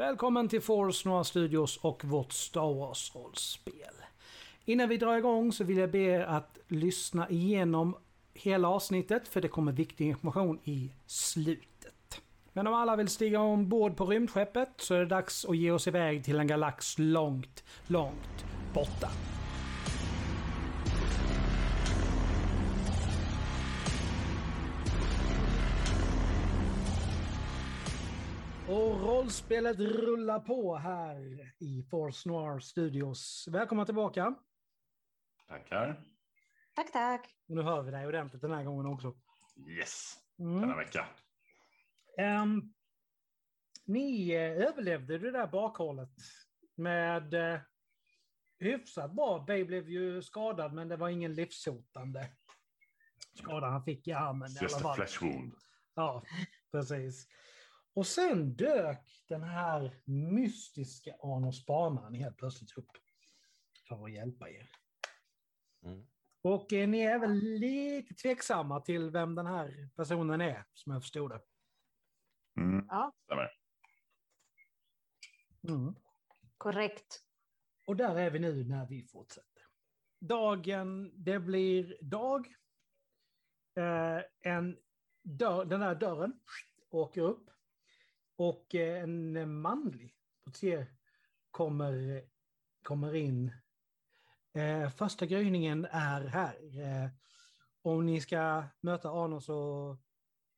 Välkommen till Force Noir Studios och vårt Star Wars-rollspel. Innan vi drar igång så vill jag be er att lyssna igenom hela avsnittet för det kommer viktig information i slutet. Men om alla vill stiga ombord på rymdskeppet så är det dags att ge oss iväg till en galax långt, långt borta. Och rollspelet rullar på här i Force Noir Studios. Välkomna tillbaka. Tackar. Tack, tack. Nu hör vi dig ordentligt den här gången också. Yes, Mm. denna vecka. Ehm, ni eh, överlevde det där bakhållet med uh, hyfsat bra. Bay blev ju skadad, men det var ingen livshotande skada han fick i armen i alla Just a fall. flesh wound. Ja, precis. Och sen dök den här mystiska Arno Spanaren helt plötsligt upp för att hjälpa er. Mm. Och eh, ni är väl lite tveksamma till vem den här personen är, som jag förstod det. Mm. Ja, Stämmer. Mm. korrekt. Och där är vi nu när vi fortsätter. Dagen, det blir dag. Eh, en dörr, den här dörren åker upp. Och eh, en manlig portier kommer, kommer in. Eh, första gryningen är här. Eh, om ni ska möta Arno så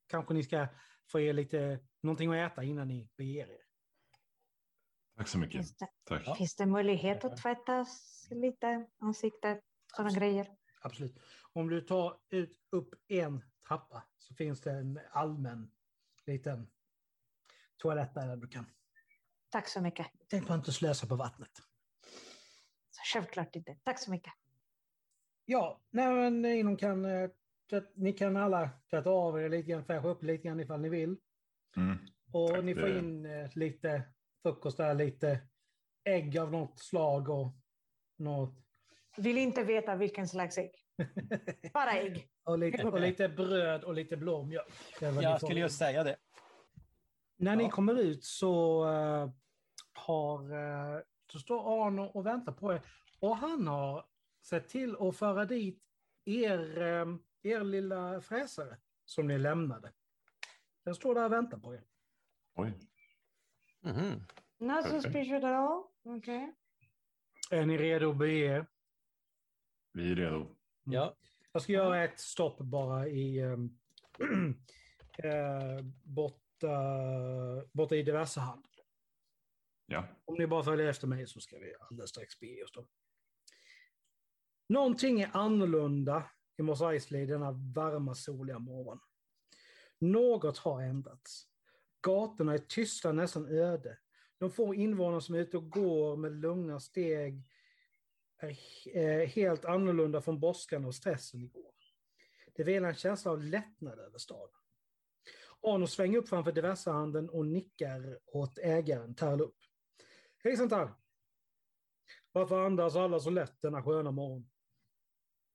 kanske ni ska få er lite någonting att äta innan ni beger er. Tack så mycket. Finns det, Tack. finns det möjlighet att tvätta lite ansiktet, sådana grejer? Absolut. Om du tar ut upp en trappa så finns det en allmän liten toalett där du kan. Tack så mycket. Tänk på att inte slösa på vattnet. Självklart inte. Tack så mycket. Ja, nej, men ni kan, eh, ni kan alla tvätta av er lite grann, fräscha upp lite grann ifall ni vill. Mm. Och Tack, ni får det- in eh, lite frukost där, lite ägg av något slag och något. Vill inte veta vilken slags ägg. Bara ägg. och, lite, och lite bröd och lite blåmjölk. Jag skulle just säga det. När ni Ja. kommer ut så eh, har eh, så står Arno och väntar på er. Och han har sett till att föra dit er, eh, er lilla fräsare som ni lämnade. Den står där och väntar på er. Oj. Mhm. Not Perfekt. suspicious at all. Okay. Är ni redo att bege er? Vi är redo. Ja. Jag ska göra ett stopp bara i um, eh, borta, borta i diverse hand. Ja. Om ni bara följer efter mig så ska vi alldeles strax bege oss då. Någonting är annorlunda i Mos Eisley denna varma soliga morgon. Något har ändrats. Gatorna är tysta, nästan öde. De få invånare som är ute och går med lugna steg är eh, helt annorlunda från brådskan och stressen igår. Det vilar en känsla av lättnad över staden. Arno svänger upp framför diversehandeln och nickar åt ägaren Tarlup. Hejsan Tar! Varför andas alla så lätt denna sköna morgon?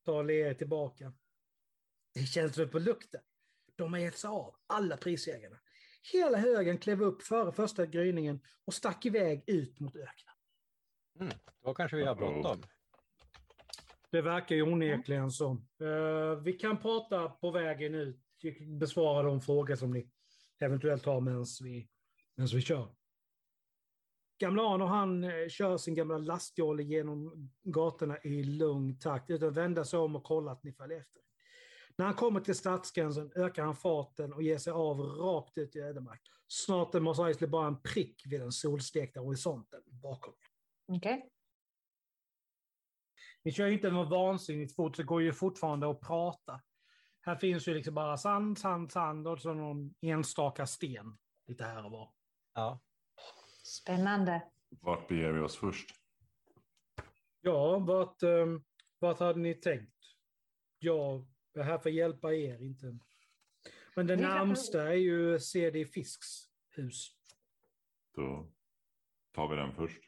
Tar ler tillbaka. Det känns väl på lukten. De har gett sig av, alla prisjägarna. Hela högen klev upp före första gryningen och stack iväg ut mot öknen. Mm. Då kanske vi har bråttom. Det verkar ju onekligen så. Eh, vi kan prata på vägen ut, besvara de frågor som ni eventuellt har medan vi, medan vi kör. Gamla Arno han eh, kör sin gamla lastjolle genom gatorna i lugn takt utan att vända sig om och kolla att ni följer efter. När han kommer till stadsgränsen ökar han farten och ger sig av rakt ut i ödemark. Snart är Mos Eisley bara en prick vid den solstekta horisonten bakom. Okej. Ni kör inte något vansinnigt fort, så går ju fortfarande att prata. Här finns ju liksom bara sand, sand, sand och så någon enstaka sten lite här och var. Ja. Spännande. Vart beger vi oss först? Ja, vart, um, vart hade ni tänkt? Jag är här för att hjälpa er, inte... Men det närmsta är ju CD Fisks hus. Då tar vi den först.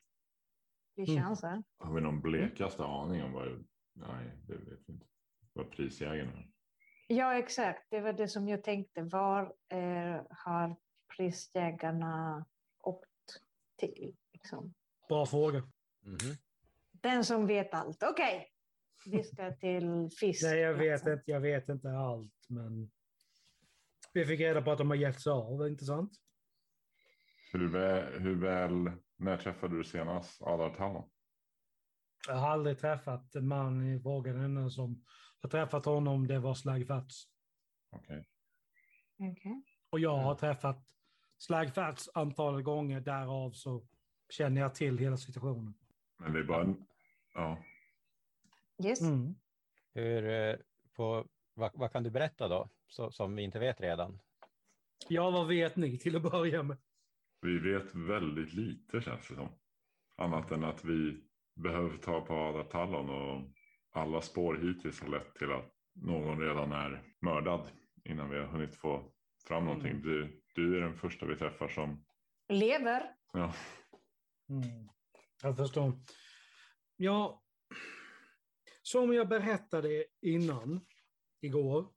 Vi Mm. chansar. Har vi någon blekaste aning om vad... Nej, det vet vi inte. Vad prisjägarna är. Ja, exakt. Det var det som jag tänkte. Var eh, har prisjägarna åkt till? Liksom? Bra fråga. Mhm. Den som vet allt. Okej, vi ska till fisk. Nej, jag vet inte, jag vet inte allt, men vi fick reda på att de har gett sig av, inte sant? Hur väl, hur väl, när träffade du senast Adar Tallon? Jag har aldrig träffat en man i frågan. Enda som har träffat honom, det var Slagfats. Okej. Okej. Och jag har träffat Slagfats antal gånger, därav så känner jag till hela situationen. Men det är bara ja. Yes. Mm. Hur, eh, på, vad, vad kan du berätta då, så, som vi inte vet redan? Ja, vad vet ni till att börja med? Vi vet väldigt lite känns det som. Annat än att vi behöver ta på Adar Tallon och alla spår hittills har lett till att någon redan är mördad innan vi har hunnit få fram någonting. Du, du är den första vi träffar som, Lever. ja, Mm. Jag förstår. Ja, som jag berättade innan, igår,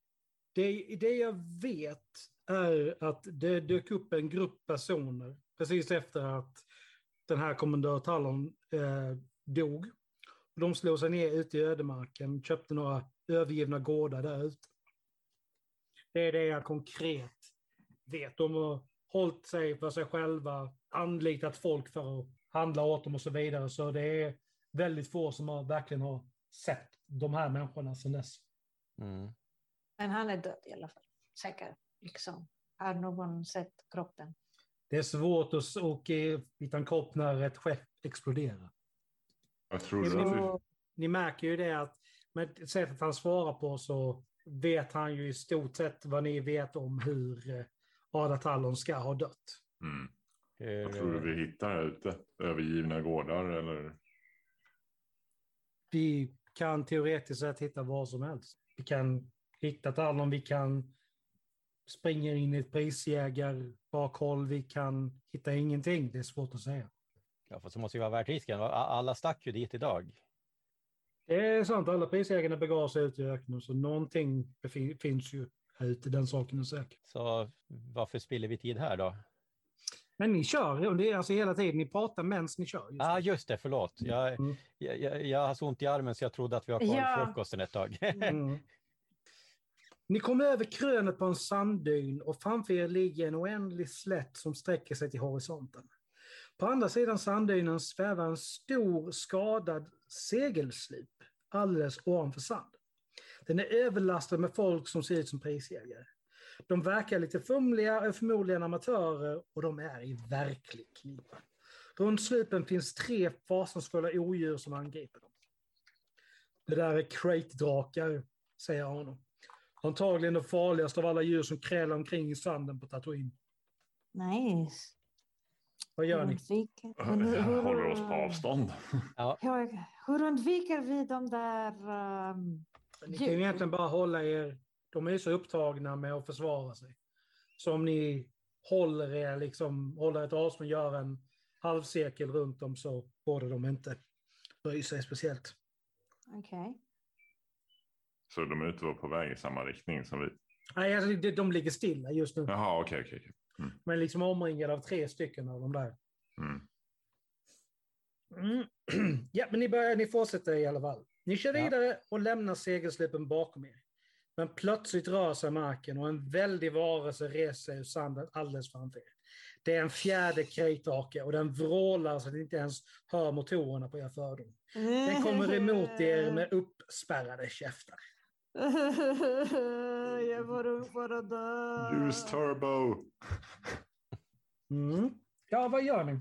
det, det jag vet är att det dök upp en grupp personer precis efter att den här kommendör Tallon eh, dog. De slog sig ner ute i ödemarken, köpte några övergivna gårdar där ute. Det är det jag konkret vet. De har hållit sig för sig själva, anlitat folk för att handla åt dem och så vidare. Så det är väldigt få som har, verkligen har sett de här människorna sedan dess. Mm. Men han är död i alla fall. Säkert. Liksom. Har någon sett kroppen? Det är svårt att åka hitta en kropp när ett skepp exploderar. Jag tror Det vi, Så, Ni märker ju det att med sättet han svarar på så vet han ju i stort sett vad ni vet om hur eh, Ada Tallon ska ha dött. mm, vad tror du vi hittar här ute? Övergivna gårdar eller? Vi kan teoretiskt sett hitta vad som helst. Vi kan hitta Tallon, vi kan springa in i ett prisjägarbakhåll, vi kan hitta ingenting. Det är svårt att säga. Ja, fast det måste ju vara värt risken. Alla stack ju dit idag. Det är sant, alla prisjägarna begav sig ut i öknen, så någonting finns ju här ute, den saken är säker. Så varför spiller vi tid här då? Men ni kör, och det är alltså hela tiden, ni pratar medan ni kör. Ja, ah, just det, förlåt. Jag, Mm. jag, jag, jag har så ont i armen så jag trodde att vi har kvar Ja. frukosten ett tag. Mm. Ni kommer över krönet på en sanddyn och framför er ligger en oändlig slätt som sträcker sig till horisonten. På andra sidan sanddynen svävar en stor skadad segelslup alldeles ovanför sanden. Den är överlastad med folk som ser ut som prisjägare. De verkar lite fumliga, och är förmodligen amatörer och de är i verklig knipa. Runt slupen finns tre fasansfulla odjur som angriper dem. Det där är crate-drakar, säger honom. Antagligen det farligaste av alla djur som krälar omkring i sanden på Tatooine. nice. Vad gör ni? Undviker, hur, hur, Håller oss på avstånd. Ja, hur undviker vi de där... Um, Ni kan ju egentligen bara hålla er... De är ju så upptagna med att försvara sig. Så om ni håller er, liksom, håller ett avstånd, gör en halvcirkel runt dem så borde de inte bry sig speciellt. Okej. Så de är ute och på väg i samma riktning som vi. Nej, alltså, de, de ligger stilla just nu. Jaha, okej, okej. Okej. Men liksom omringade av tre stycken av de där. Mm. Mm. Ja, men ni, börjar, ni fortsätter i alla fall. Ni kör Ja. vidare och lämnar segelslippen bakom er. Men plötsligt rör sig marken och en väldig varelse reser ur sanden alldeles framför er. Det är en fjärde krejtrake och den vrålar så att ni inte ens hör motorerna på er fordon. Den kommer emot er med uppspärrade käftar. Jag var ung att dö. Use turbo. Mm. Ja, vad gör ni?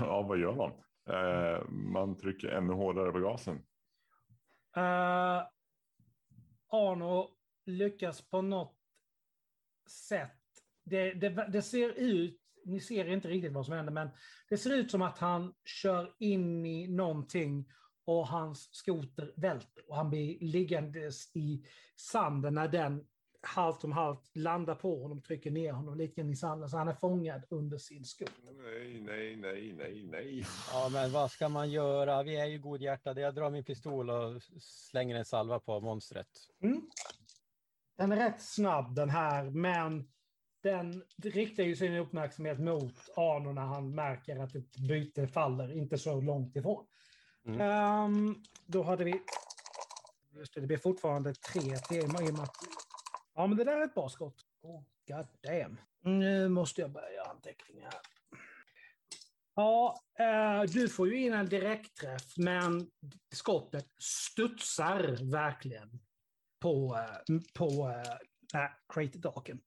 Ja, vad gör man? Eh, man trycker ännu hårdare på gasen. Uh, Arno lyckas på något sätt. Det, det, det ser ut, ni ser inte riktigt vad som händer, men det ser ut som att han kör in i någonting och hans skoter välter och han blir liggandes i sanden när den halvt om halvt landar på honom, trycker ner honom lite i sanden, så han är fångad under sin skoter. Nej, nej, nej, nej, nej. Ja, men vad ska man göra? Vi är ju godhjärtade. Jag drar min pistol och slänger en salva på monstret. Mm. Den är rätt snabb den här, men den riktar ju sin uppmärksamhet mot Arno när han märker att ett byte faller inte så långt ifrån. Mm. Ehm, då hade vi... Just det, det blir fortfarande tre till i och med att... Ja, men det där är ett bra skott. Oh, god damn. Nu måste jag börja göra anteckningar. Ja, eh, du får ju in en direktträff, men skottet studsar verkligen på, eh, på äh, crate-daken.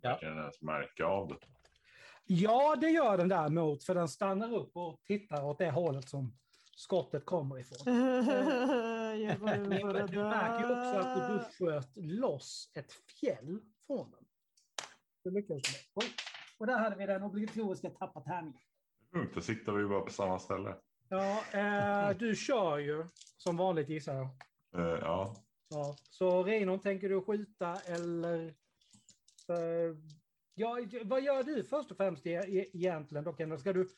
Jag kan ens märka av det. Ja, det gör den däremot, för den stannar upp och tittar åt det hållet som skottet kommer ifrån. över du märker ju också att du sköt loss ett fjäll från den. Du lyckades med det. Och där hade vi den obligatoriska tappa tärningen. Lugnt, då siktar vi bara på samma ställe. Ja, eh, du kör ju som vanligt gissar jag. Eh, ja, Ja. Så Reinon, tänker du skjuta eller? Eh, ja, vad gör du först och främst egentligen? Då? Ska du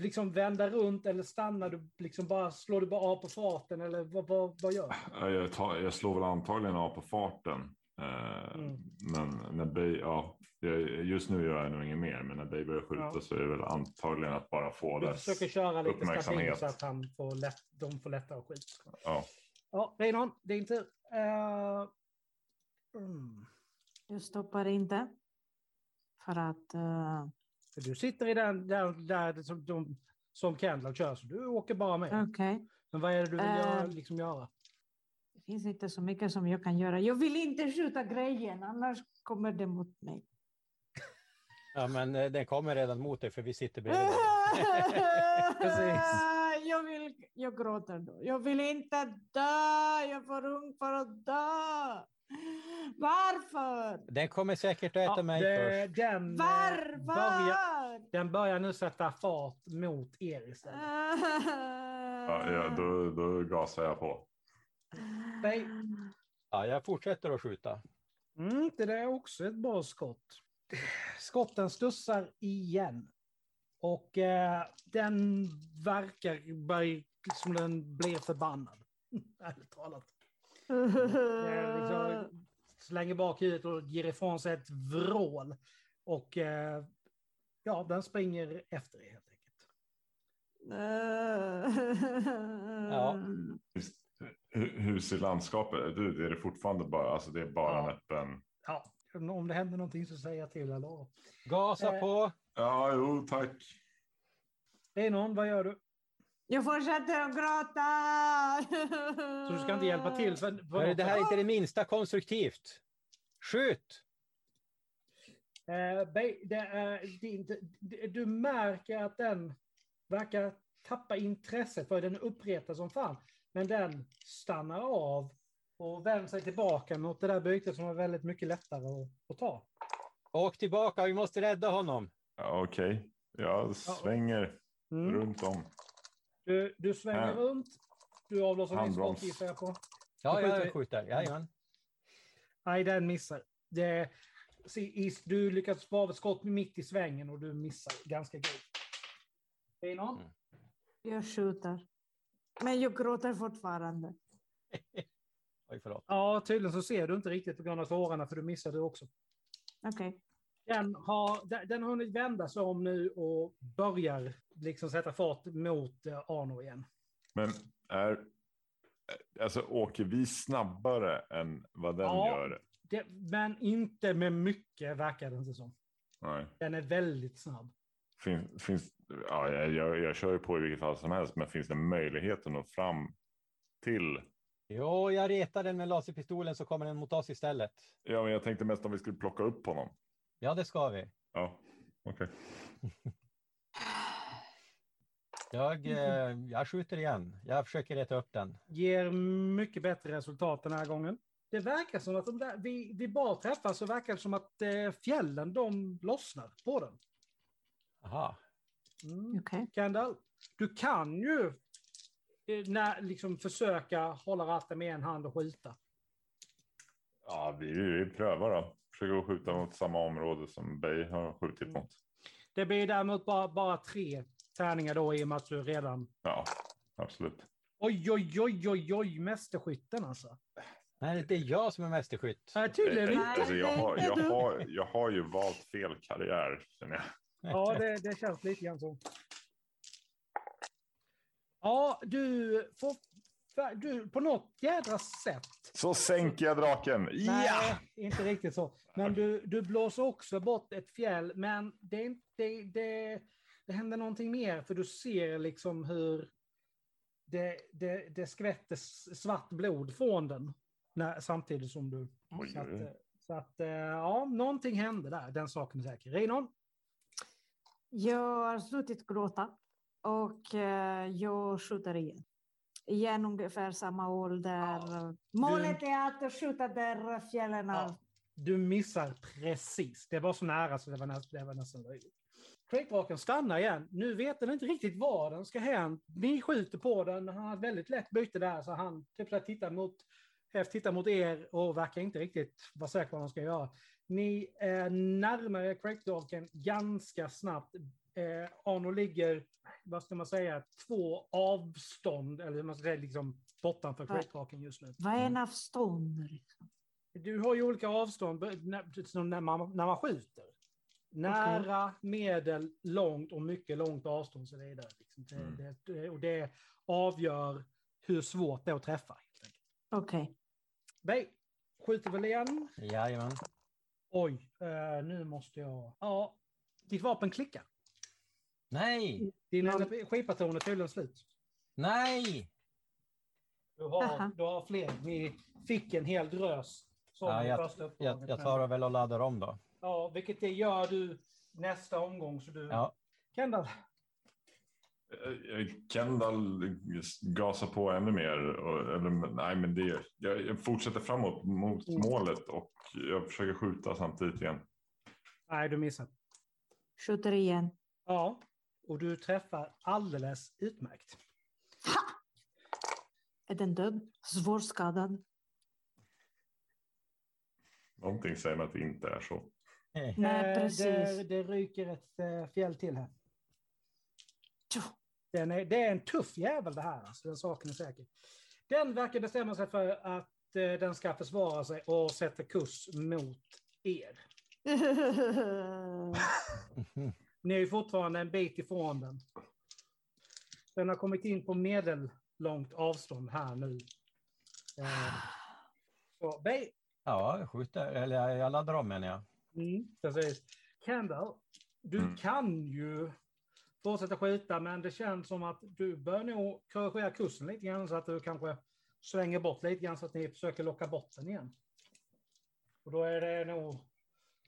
liksom vända runt eller stannar du liksom bara, slår du bara av på farten eller vad, vad, vad gör du? Ja, jag, tar, jag slår väl antagligen av på farten. Eh, Mm. Men när Bay, ja, jag, just nu gör jag nog inget mer, men när Bay börjar skjuta Ja. så är det väl antagligen att bara få Du dess försöker köra lite uppmärksamhet. så att han får lätt, de får lättare att skjuta. Ja, Ja, Reinon, din tur. Eh, mm. Jag stoppar inte. För att... eh, Du sitter i den där, där som, de, som Kendall kör, så du åker bara med. Okej. Men vad är det du vill Eh. göra, liksom göra? Det finns inte så mycket som jag kan göra. Jag vill inte skjuta grejen, annars kommer det mot mig. Ja, men eh, den kommer redan mot dig för vi sitter bredvid. Precis. Jag, vill, jag gråter då. Jag vill inte dö. Jag är för ung för att dö. Varför? Den kommer säkert att äta Ja, mig det, först. den, eh, Varför? börjar, den börjar nu sätta fart mot er istället. ja, ja då, då gasar jag på. Nej. Ja, jag fortsätter att skjuta. Mm, det där är också ett bra skott. Skotten studsar igen. Och eh, den verkar som den blir förbannad. Ärligt talat. Eh, liksom, slänger bak huvudet och ger ifrån sig ett vrål. Och eh, ja, den springer efter er helt enkelt. Ja. Hur, hur ser landskapet ut? Är det fortfarande bara, alltså det är bara Ja. en öppen? Om det händer någonting så säger jag till. Eller? Gasa Eh. på. Ja, jo, tack. Renon, vad gör du? Jag fortsätter att gråta. Så du ska inte hjälpa till? För, för Hörru, det här är inte det minsta konstruktivt. Skjut! Eh, det är, det det- du märker att den verkar tappa intresset för den är uppretad som fan. Men den stannar av och vänder sig tillbaka mot det där bytet som är väldigt mycket lättare att, att ta. Åk tillbaka, vi måste rädda honom. Ja, Okej, jag svänger Mm. runt om. Du, du svänger Här. runt. Du avlossar din skott gissar jag på. Ja, Du skjuter. jag skjuter. Jajamän. Nej, den missar. Det, du lyckas spara ett skott mitt i svängen och du missar ganska grovt. Renon? Mm. Jag skjuter. Men jag gråter fortfarande. Oj, förlåt. Ja, tydligen så ser du inte riktigt på grund av tårarna för du missade också. Okej. Den har, den, den har hunnit vända sig om nu och börjar liksom sätta fart mot eh, Arno igen. Men är, alltså åker vi snabbare än vad den Ja. gör? Det, men inte med mycket verkar det inte som. Nej. Den är väldigt snabb. Finns, finns, ja, jag, jag, jag kör ju på i vilket fall som helst, men finns det möjlighet att nå fram till? Jo, jag retar den med laserpistolen så kommer den mot oss istället. Ja, men jag tänkte mest om vi skulle plocka upp honom. Ja, det ska vi. Ja, okej. Jag, eh, jag skjuter igen. Jag försöker reta upp den. Ger mycket bättre resultat den här gången. Det verkar som att de där, vi, vi bara träffas så verkar det som att eh, fjällen de lossnar på den. Aha. Mm. Okej. Kendall, du kan ju när, liksom försöka hålla ratten med en hand och skjuta. Ja, vi, vi prövar då. Försöker skjuta mot samma område som Bay har skjutit mot. Det blir däremot bara, bara tre tärningar då i och med att du redan... Ja, absolut. Oj, oj, oj, oj, oj, mästerskytten alltså. Nej, det är jag som är mästerskytt. Nej, tydligen Eh, inte. Nej. Alltså, jag, har, jag, har, jag har ju valt fel karriär, känner jag. Ja, det, det känns lite grann så. Ja, du får... Du, på något jädra sätt. Så sänker jag draken. Nej, Ja! inte riktigt så. Men du, du blåser också bort ett fjäll, men det, är inte- det, det, det händer någonting mer, för du ser liksom hur det, det, det skvätter svart blod från den när, samtidigt som du... Oj, Så att, så att, eh, ja, någonting hände där, den saken är säker. Reinon? Jag har slutit gråta och eh, jag skjuter igen. Igen ungefär samma ålder. Målet är att skjuta där fjällen Ja. av. Du missar precis. Det var så nära så det var, näst, det var nästan löjligt. Quake-draken stannar igen. Nu vet den inte riktigt vad den ska hän. Ni skjuter på den. Han har ett väldigt lätt byte där så han typ tittar mot, tittar mot er och verkar inte riktigt vara säker på vad han ska göra. Ni är närmare Quake-draken ganska snabbt. Eh, Arno ligger, vad ska man säga, två avstånd, eller man ska säga liksom bortanför. Quake-draken just nu. Vad är en avstånd? liksom? Du har ju olika avstånd när, när, man, när man skjuter. Nära, medel, långt och mycket långt avstånd. Så det, är där, liksom. det, Mm. det, det, och det avgör hur svårt det är att träffa. Okej. Nej, skjuter väl igen. Jajamän. Oj, eh, nu måste jag... Ja, ditt vapen klickar. Nej! Din energipatron är tydligen slut. Nej! Du har, du har fler. Ni fick en hel drös. Som Ja, jag, jag, jag tar och väl och laddar om då. Ja, vilket det gör du nästa omgång. Så du... Ja. Kendall. Eh, Kendall gasar på ännu mer. Eller, nej, men det, jag, jag fortsätter framåt mot Mm. målet och jag försöker skjuta samtidigt igen. Nej, du missar. Skjuter igen. Ja, och du träffar alldeles utmärkt. Är den död? Svårskadad? Någonting säger mig att det inte är så. Nej, Eh, precis. Det, det ryker ett eh, fjäll till här. Är, det är en tuff jävel det här, alltså, den saken är säker. Den verkar bestämma sig för att eh, den ska försvara sig och sätter kurs mot er. Ni är ju fortfarande en bit ifrån den. Den har kommit in på medellångt avstånd här nu. Eh, så, Bay, Ja, jag skjuter. Eller jag, jag laddar om menar jag. Mm, precis. Kendall, du Mm. kan ju fortsätta skjuta, men det känns som att du bör nog korrigera kursen lite grann så att du kanske svänger bort lite grann så att ni försöker locka bort den igen. Och då är det nog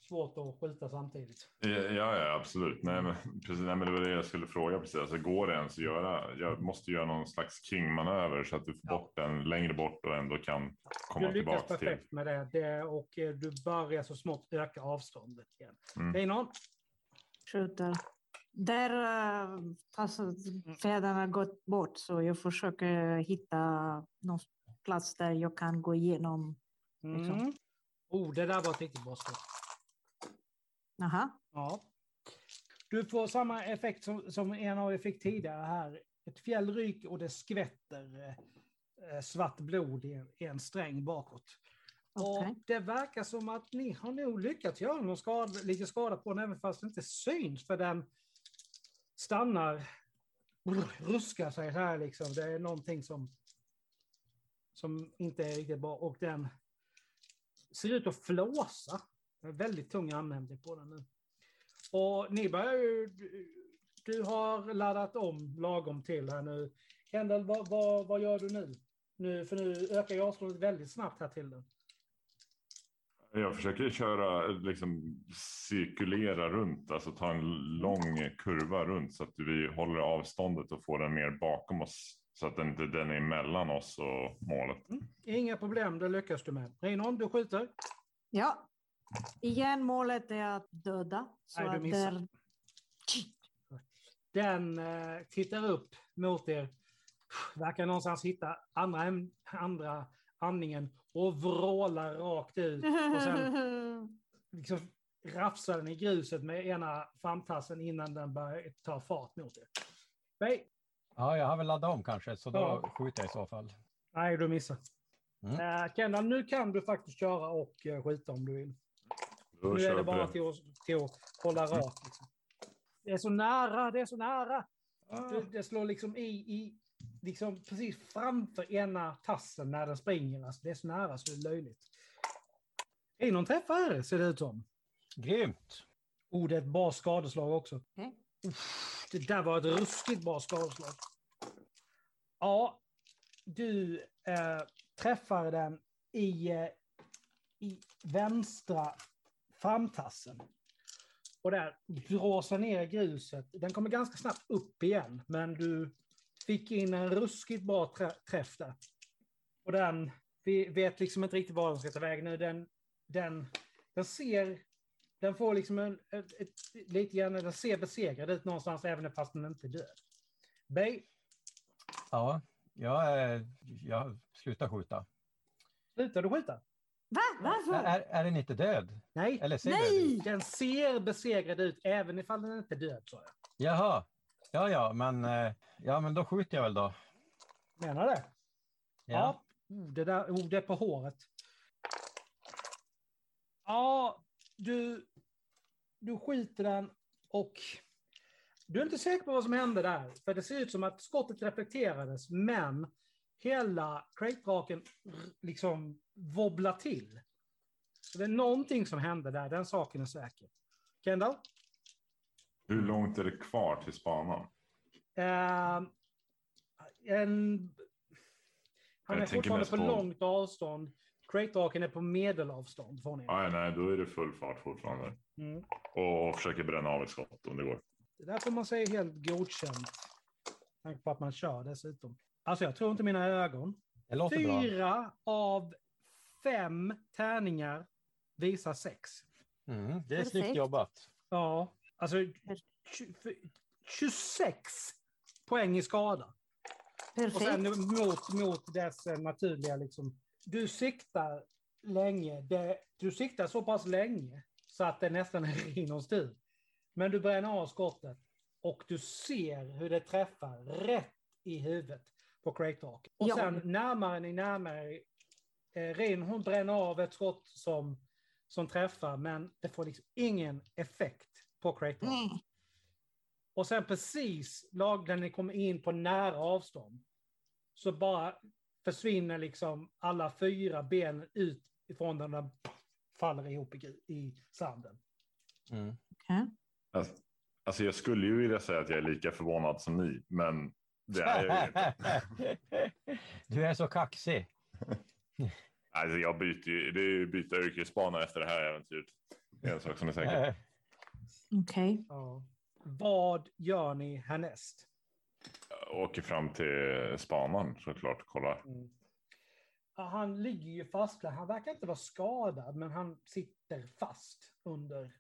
svårt att skjuta samtidigt. Ja, ja absolut. Nej, men, precis, nej, men det var det jag skulle fråga. Precis. Alltså, går det ens att göra? Jag måste göra någon slags kringmanöver så att du får Ja. bort den längre bort och ändå kan komma Du lyckas tillbaka till. perfekt med det, det och eh, du börjar så smått öka avståndet igen. Mm. Någon? Skjuter. Där uh, alltså, har gått bort så jag försöker hitta någon plats där jag kan gå igenom. Liksom. Mm. Oh, det där var ett riktigt bra skott. Aha. Ja. Du får samma effekt som, som en av er fick tidigare här. Ett fjäll ryker och det skvätter eh, svart blod i en, i en sträng bakåt. Okej. Och det verkar som att ni har nog lyckats göra någon skada, lite skada på den, även fast det inte syns, för den stannar, ruskar sig så här liksom. Det är någonting som, som inte är riktigt bra. Och den ser ut att flåsa. Väldigt tung användning på den nu. Och ni börjar ju, du, du har laddat om lagom till här nu. Kendall, vad, vad, vad gör du nu? nu? För nu ökar ju avståndet väldigt snabbt här till den. Jag försöker köra, liksom cirkulera runt, alltså ta en lång kurva runt så att vi håller avståndet och får den mer bakom oss. Så att den inte den är mellan oss och målet. Mm. Inga problem, det lyckas du med. Reinon, du skjuter. Ja. Igen, målet är att döda. Så Nej, du att missar. där... Den eh, tittar upp mot er, verkar någonstans hitta andra, andra andningen och vrålar rakt ut. Och sen liksom rafsar den i gruset med ena framtassen innan den börjar ta fart mot er. Nej, Ja, jag har väl laddat om kanske, så då Ja. skjuter jag i så fall. nej du missar. Mm. Eh, Kendall, nu kan du faktiskt köra och eh, skjuta om du vill. Då nu är det bara till att, till att hålla rakt. Liksom. Det är så nära, det är så nära. Det, det slår liksom i, i liksom precis framför ena tassen när den springer. Alltså, det är så nära så det är löjligt. Är någon träffar ser det ut som. Grymt. Oh, det är ett bra skadeslag också. Okej. Uff, Det där var ett ruskigt bra skadeslag. Ja, du eh, träffar den i, eh, i vänstra framtassen. Och där sig ner gruset. Den kommer ganska snabbt upp igen, men du fick in en ruskigt bra trä- träff där. Och den, vi vet liksom inte riktigt var den ska ta vägen nu. Den, den, den ser, den får liksom en, ett, ett, lite grann, den ser besegrad ut någonstans även fast den inte är död. Bay, Ja, jag, jag slutar skjuta. slutar du skjuta? Va? Varför? Är, är den inte död? Nej, Eller ser död Nej! ut? den ser besegrad ut även ifall den inte är död, sa jag. Jaha. Ja, ja, men, eh, ja, men då skjuter jag väl då. Menar det? Ja. Oh, det där, oh, det är på håret. Ja, du, du skiter den och du är inte säker på vad som hände där. För det ser ut som att skottet reflekterades, men hela crate-draken r- liksom wobblar till. Så det är någonting som hände där, den saken är säker. Kendall? Hur långt är det kvar till spanan? Eh, en... Han Jag är fortfarande på långt avstånd. Crate-draken är på medelavstånd från er. Nej, nej, då är det full fart fortfarande. Mm. Och försöker bränna av ett skott om det går. Det där får man säga helt godkänt. Med tanke på att man kör dessutom. Alltså jag tror inte mina ögon. Bra. Fyra av fem tärningar visar sex. Mm, det är Perfekt. snyggt jobbat. Ja, alltså tju- 26 poäng i skada. Och sen Perfekt. mot, mot dess eh, naturliga liksom. Du siktar länge. Det, du siktar så pass länge så att det nästan är Rinos tur. Men du bränner av skottet och du ser hur det träffar rätt i huvudet på crate Och Ja. sen närmare ni närmare eh, Rin, hon bränner av ett skott som, som träffar, men det får liksom ingen effekt på crate Mm. och sen precis lag när ni kommer in på nära avstånd så bara försvinner liksom alla fyra ben ut ifrån den där faller ihop i, i sanden. Mm. Okej. Alltså, alltså jag skulle ju vilja säga att jag är lika förvånad som ni, men det är jag ju inte. du är så kaxig. Alltså, jag byter ju, det är ju byta yrkesbana efter det här äventyret. Det är en sak som är säker. Okej. Ja. Vad gör ni härnäst? Jag åker fram till spanaren såklart, kolla. Ja, Han ligger ju fast, han verkar inte vara skadad, men han sitter fast under,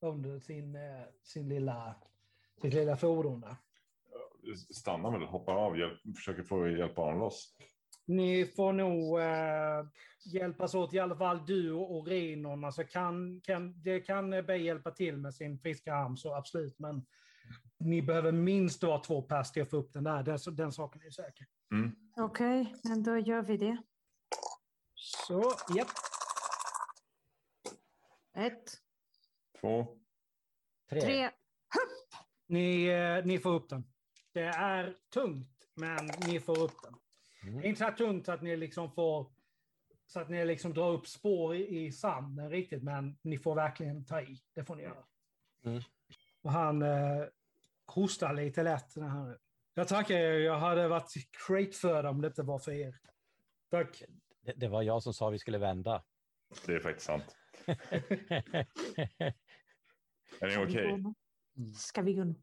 under sin, eh, sin lilla, sitt lilla fordon där. Stannar väl, hoppar av, hjälp, försöker få hjälpa honom loss. Ni får nog eh, hjälpas åt, i alla fall du och Renon. Alltså kan, kan, det kan Bey hjälpa till med sin friska arm, så absolut. Men ni behöver minst vara två pers till att få upp den där. Den, den saken är ju säker. Mm. Okej, men då gör vi det. Så, japp. Ett, Två. tre. tre. Ni, eh, ni får upp den. Det är tungt, men ni får upp den. Mm. Det är inte så här tungt så att ni liksom får så att ni liksom drar upp spår i, i sanden riktigt, men ni får verkligen ta i. Det får ni göra. Mm. Och han eh, hostar lite lätt. När han, jag tackar er, jag hade varit crate om det inte var för er. Tack. Det, det var jag som sa vi skulle vända. Det är faktiskt sant. Är ni okej? Ska vi gå nu?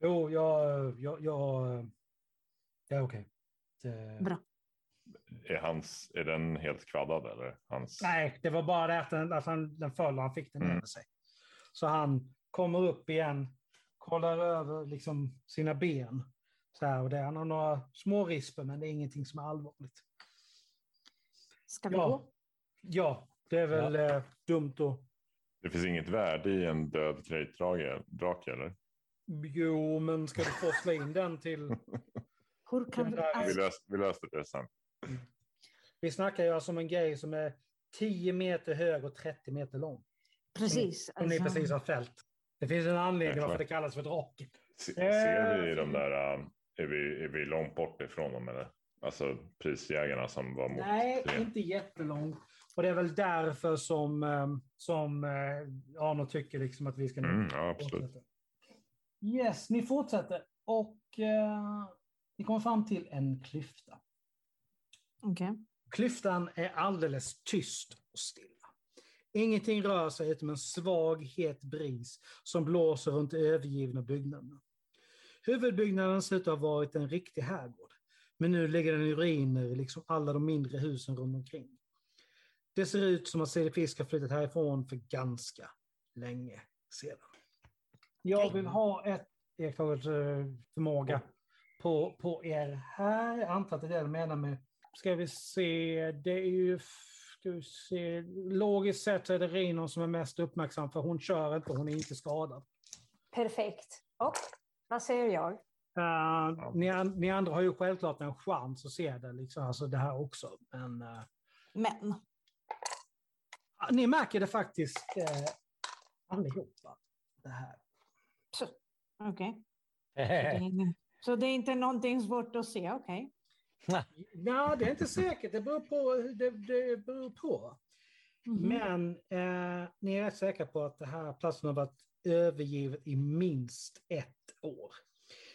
Jo, jag, jag, jag, jag är okej. Det- Bra. Är, hans, är den helt kvaddad eller? Hans... Nej, det var bara det att den, att han, den föll och han fick den Mm. över sig. Så han kommer upp igen, kollar över liksom sina ben. Så här, och det, han har några små risper, men det är ingenting som är allvarligt. Ska vi Ja. gå? Ja, det är väl eh, dumt att... Det finns inget värde i en död krejtdrake eller? Jo, men ska du forsla in den till... Hur kan Den vi... där- Vi, Alltså, lös, vi löste det sen. Vi snackar ju alltså om en grej som är 10 meter hög och 30 meter lång. Precis. Som ni alltså. precis har fällt. Det finns en anledning Ja, varför det kallas för draken. Se, ser vi de där, äh, är vi, är vi långt bort ifrån dem eller? Alltså prisjägarna som var mot Nej, tre. inte jättelångt. Och det är väl därför som, eh, som eh, Arno tycker liksom att vi ska Mm, ja, absolut. fortsätta. Yes, ni fortsätter. Och eh, ni kommer fram till en klyfta. Okej. Klyftan är alldeles tyst och stilla. Ingenting rör sig utom en svag, het bris som blåser runt övergivna byggnaderna. Huvudbyggnaden ser ut att ha varit en riktig herrgård, men nu ligger den i ruiner liksom alla de mindre husen runt omkring. Det ser ut som att Celefisk har flyttat härifrån för ganska länge sedan. Jag vill ha ett iakttagit förmåga på, på er här. Jag antar att det är det du menar med Ska vi se, det är ju... Ska vi se, logiskt sett så är det Rinon som är mest uppmärksam för hon kör inte, hon är inte skadad. Perfekt. Och vad säger jag? Uh, ni, ni andra har ju självklart en chans att se det, liksom, alltså det här också. Men uh, Men. ni märker det faktiskt uh, allihopa. Det här. Så, Okej. Är- Så det är inte någonting svårt att se, okej. Nej, det är inte säkert. Det beror på. Det, det beror på. Mhm. Men eh, ni är säkra på att det här platsen har varit övergivet i minst ett år.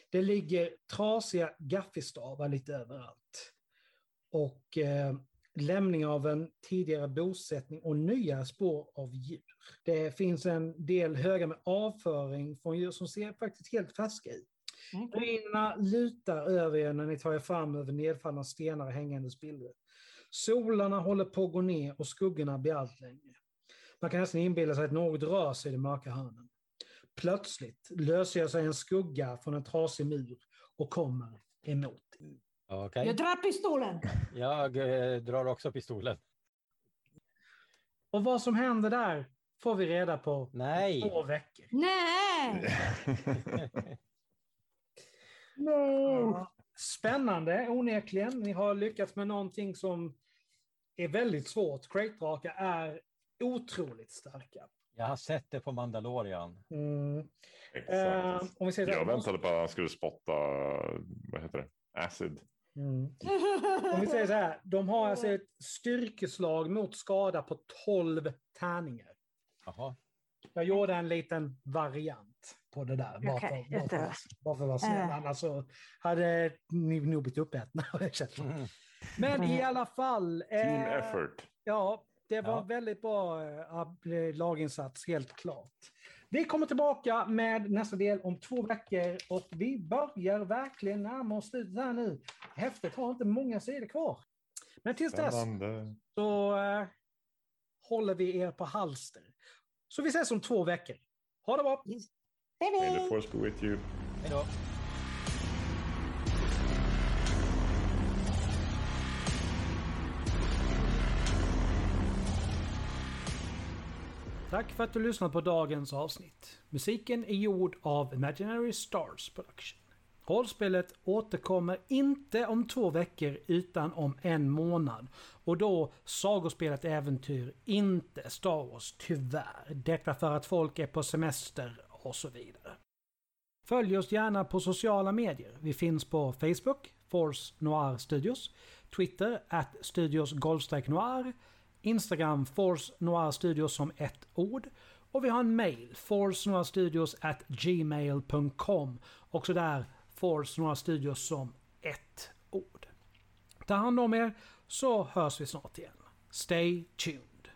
Det ligger trasiga gaffelstavar lite överallt. Och eh, lämning av en tidigare bosättning och nya spår av djur. Det finns en del högar med avföring från djur som ser faktiskt helt färska ut. Ruinerna lutar över er när ni tar er fram över nedfallna stenar och hängande spillror. Solarna håller på att gå ner och skuggorna blir allt längre. Man kan nästan inbilla sig att något rör sig i de mörka hörnen. Plötsligt löser sig en skugga från en trasig mur och kommer emot. Okej, Jag drar pistolen. jag eh, drar också pistolen. Och vad som händer där får vi reda på Nej. två veckor. Nej! Ja, Spännande, onekligen. Ni har lyckats med någonting som är väldigt svårt. Crate-drakar är otroligt starka. Jag har sett det på Mandalorian. Mm. Eh, Exakt. om vi säger Jag väntade på att han skulle spotta, vad heter det, acid. Mm. Om vi säger så här, de har alltså ett styrkeslag mot skada på 12 tärningar. Jaha. Jag gjorde en liten variant på det där. Bara för, Okej, bara för, jättebra. bara för att vara snäll. Eh. Annars så hade ni nog blivit uppätna. Mm. Men i alla fall. Team eh, effort. Ja, det var Ja. väldigt bra eh, laginsats, helt klart. Vi kommer tillbaka med nästa del om två veckor och vi börjar verkligen närma oss slutet här nu. Häftet har inte många sidor kvar. Men tills dess så eh, håller vi er på halster. Så vi ses om två veckor. Ha det bra! Hej, May Tack för att du lyssnat på dagens avsnitt. Musiken är gjord av Imaginary Stars Production. Rollspelet återkommer inte om två veckor utan om en månad. Och då sagospelet Äventyr, inte Star Wars, tyvärr. Detta för att folk är på semester och så vidare. Följ oss gärna på sociala medier. Vi finns på Facebook, Force Noir Studios, Twitter, at Studios Golfstreck Noir, Instagram, Force Noir Studios som ett ord. Och vi har en mail, forcenoirstudios at gmail.com. Också där, Force Noir Studios som ett ord. Ta hand om er så hörs vi snart igen. Stay tuned.